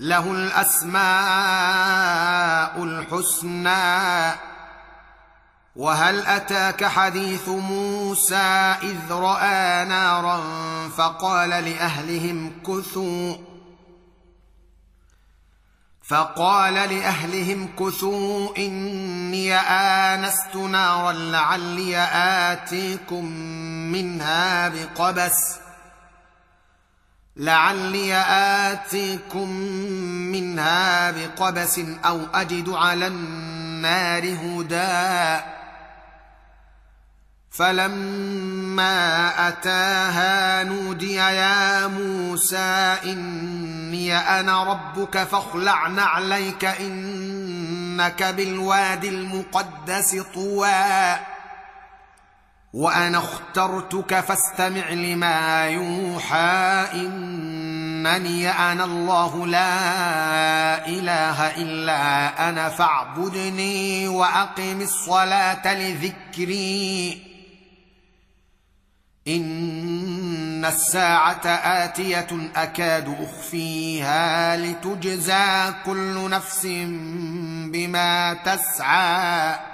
له الأسماء الحسنى. وهل أتاك حديث موسى إذ رأى نارا فقال لأهلهم كثوا. فقال لأهلهم كثوا إني آنست نارا لعلي آتيكم منها بقبس. لعلي آتيكم منها بقبس أو أجد على النار هدى. فلما أتاها نودي يا موسى إني أنا ربك فاخلع نعليك إنك بالوادي المقدس طوى. وأنا اخترتك فاستمع لما يوحى إنني أنا الله لا إله إلا أنا فاعبدني وأقم الصلاة لذكري. إن الساعة آتية أكاد أخفيها لتجزى كل نفس بما تسعى.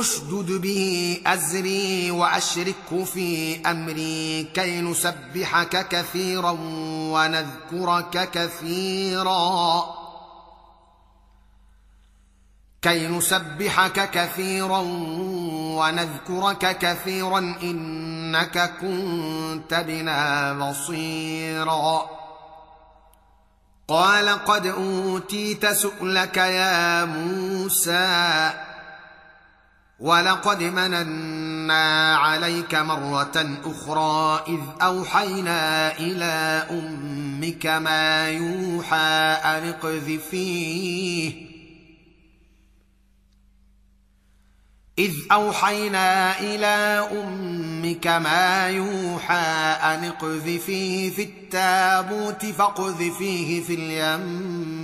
أشدد به أزري وأشركه في أمري كي نسبحك كثيرا ونذكرك كثيرا. كي نسبحك كثيرا ونذكرك كثيرا إنك كنت بنا بصيرا. قال قد أوتيت سؤلك يا موسى ولقد مننا عليك مرة أخرى إذ أوحينا إلى أمك ما يوحى أن اقذفيه إذ أوحينا إلى أمك ما يوحى أن اقذفيه في التابوت فاقذفيه في اليم.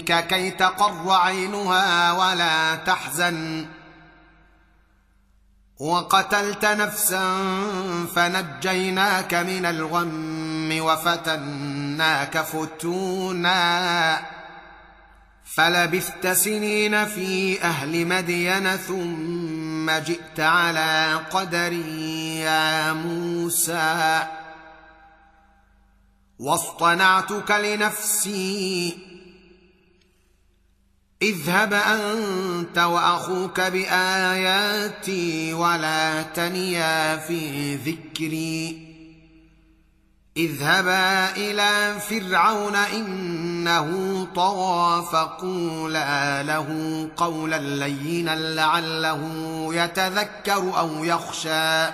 كي تقر عينها ولا تحزن. وقتلت نفسا فنجيناك من الغم وفتناك فتونا. فلبثت سنين في أهل مدين ثم جئت على قدري يا موسى. واصطنعتك لنفسي اذهب أنت وأخوك بآياتي ولا تنيا في ذكري. اذهبا إلى فرعون إنه طغى فقولا له قولا لينا لعله يتذكر أو يخشى.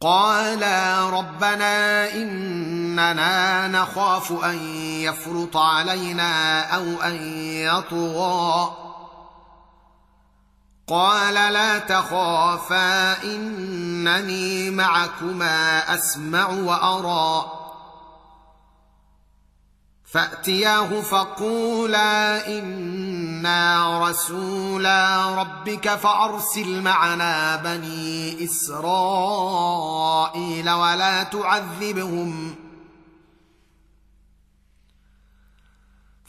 قالا ربنا إننا نخاف أن يفرط علينا أو أن يطغى. قال لا تخافا إنني معكما أسمع وأرى. فأتياه فقولا إنا رسولا ربك فأرسل معنا بني إسرائيل ولا تعذبهم.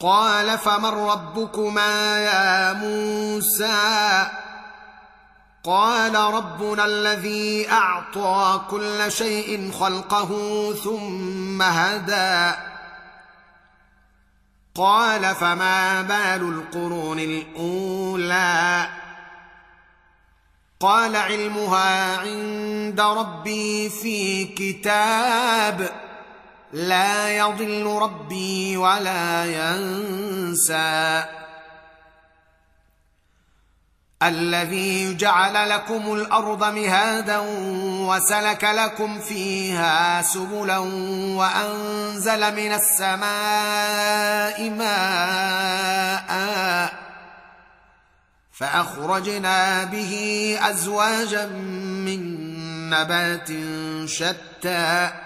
قال فمن ربكما يا موسى؟ قال ربنا الذي أعطى كل شيء خلقه ثم هدى. قال فما بال القرون الأولى؟ قال علمها عند ربي في كتاب. لا يضل ربي ولا ينسى. الذي جعل لكم الأرض مهادا وسلك لكم فيها سبلا وأنزل من السماء ماء فأخرجنا به أزواجا من نبات شتى.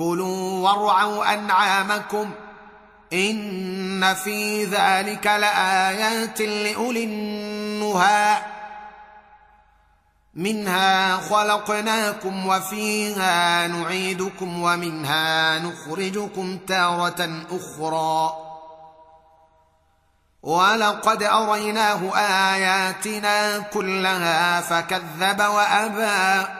كلوا وارعوا أنعامكم إن في ذلك لآيات لأولي النهى منها خلقناكم وفيها نعيدكم ومنها نخرجكم تارة أخرى ولقد أريناه آياتنا كلها فكذب وأبى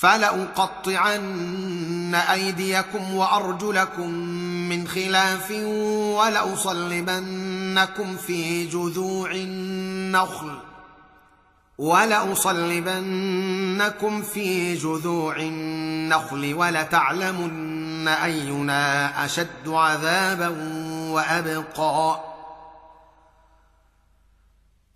فلأقطعن أيديكم وأرجلكم من خلاف ولأصلبنكم في جذوع النخل ولأصلبنكم في جذوع النخل ولتعلمن أينا أشد عذابا وأبقى.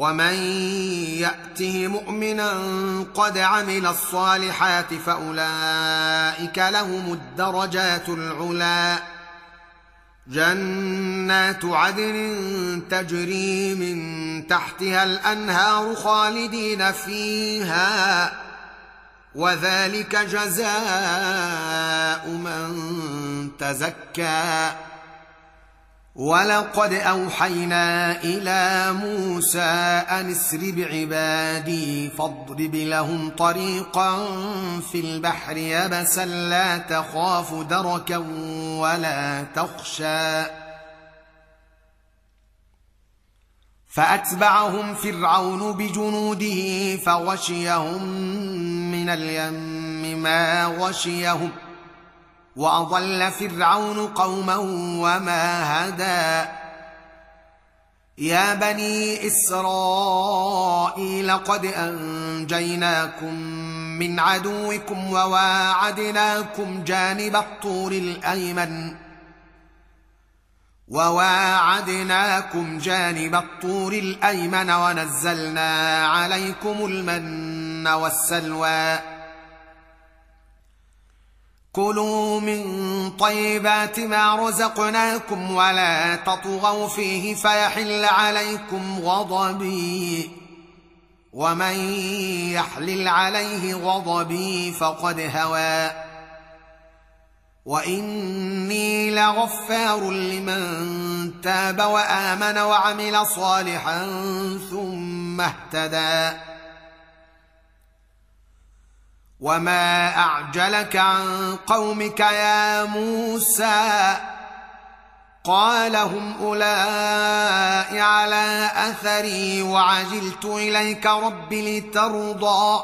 ومن ياته مؤمنا قد عمل الصالحات فاولئك لهم الدرجات العلي جنات عدن تجري من تحتها الانهار خالدين فيها. وذلك جزاء من تزكى. ولقد أوحينا إلى موسى أن اسر بعبادي فاضرب لهم طريقا في البحر يبسا لا تخاف دركا ولا تخشى. فأتبعهم فرعون بجنوده فغشيهم من اليم ما غشيهم واضل فرعون قوما وما هدى يا بني اسرائيل قد انجيناكم من عدوكم وواعدناكم جانب الطور الايمن وواعدناكم جانب الطور الايمن ونزلنا عليكم المن والسلوى كلوا من طيبات ما رزقناكم ولا تطغوا فيه فيحل عليكم غضبي. ومن يحلل عليه غضبي فقد هوى. وإني لغفار لمن تاب وآمن وعمل صالحا ثم اهتدى. وما اعجلك عن قومك يا موسى قال هم اولئك على اثري وعجلت اليك رب لترضى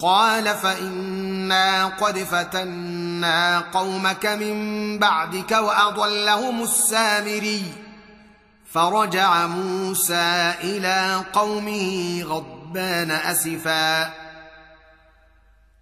قال فانا قد فتنا قومك من بعدك واضلهم السامري فرجع موسى إلى قومه غضبان اسفا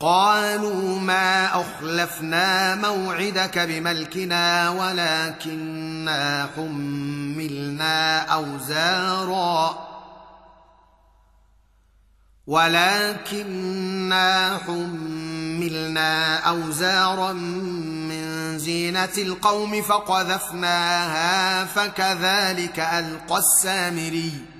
قالوا ما أخلفنا موعدك بملكنا ولكنا حملنا أوزارا. ولكنا حملنا أوزارا من زينة القوم فقذفناها فكذلك ألقى السامري.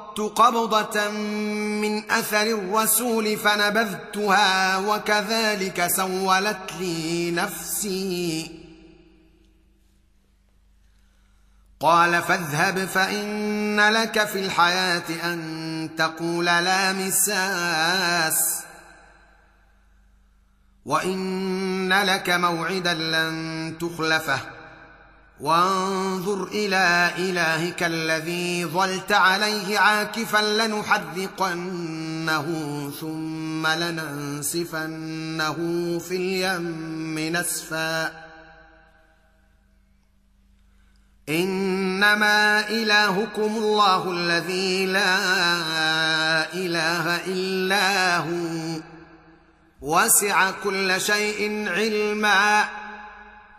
قبضة من أثر الرسول فنبذتها وكذلك سولت لي نفسي. قال فاذهب فإن لك في الحياة أن تقول لا مساس. وإن لك موعدا لن تخلفه. وانظر إلى إلهك الذي ظلت عليه عاكفا لنحرقنه ثم لننسفنه في اليم نسفا. إنما إلهكم الله الذي لا إله إلا هو. وسع كل شيء علما.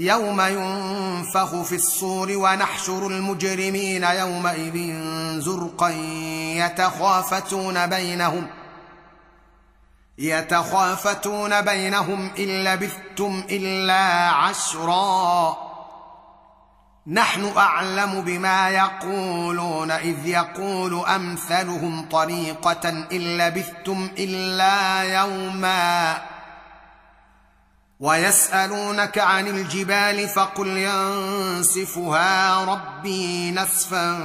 يوم ينفخ في الصور ونحشر المجرمين يومئذ زرقا يتخافتون بينهم يتخافتون بينهم إن لبثتم إلا عشرا. نحن أعلم بما يقولون إذ يقول أمثلهم طريقة إن لبثتم إلا يوما. ويسألونك عن الجبال فقل ينسفها ربي نسفا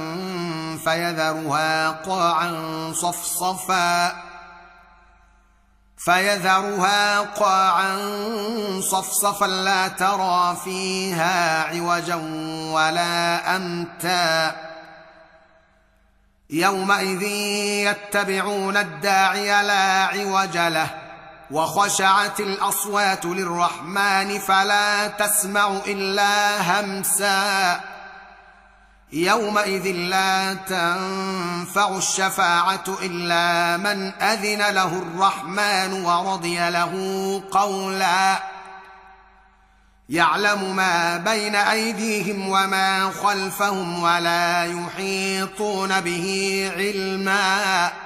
فيذرها قاعا صفصفا فيذرها قاعا صفصفا لا ترى فيها عوجا ولا أمتا يومئذ يتبعون الداعي لا عوج له وخشعت الأصوات للرحمن فلا تسمع إلا همسا. يومئذ لا تنفع الشفاعة إلا من أذن له الرحمن ورضي له قولا. يعلم ما بين أيديهم وما خلفهم ولا يحيطون به علما.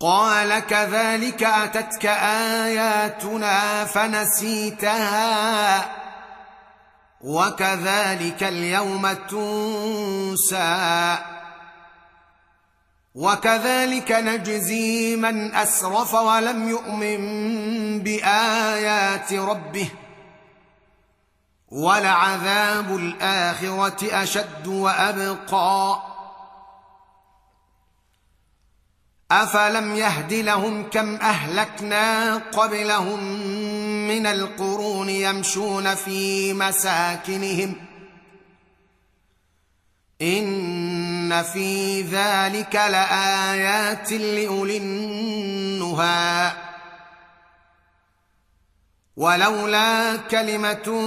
قال كذلك أتتك آياتنا فنسيتها وكذلك اليوم تنسى وكذلك نجزي من أسرف ولم يؤمن بآيات ربه ولعذاب الآخرة أشد وأبقى أفلم يهد لهم كم أهلكنا قبلهم من القرون يمشون في مساكنهم إن في ذلك لآيات لأولي النهى ولولا كلمة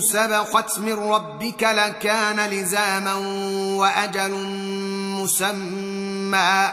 سبقت من ربك لكان لزاما وأجل مسمى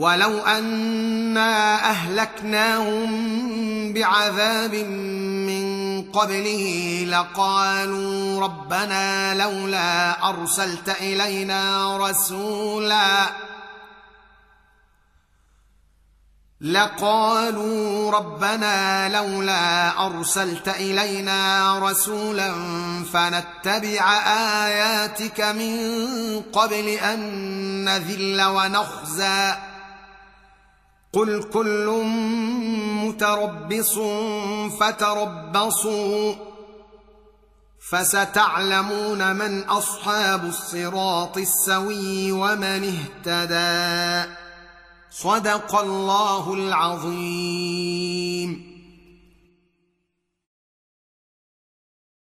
ولو انا اهلكناهم بعذاب من قبله لقالوا ربنا لولا ارسلت الينا رسولا لقالوا ربنا لولا ارسلت الينا رسولا فنتبع اياتك من قبل ان نذل ونخزي قل كل متربص فتربصوا فستعلمون من أصحاب الصراط السوي ومن اهتدى. صدق الله العظيم.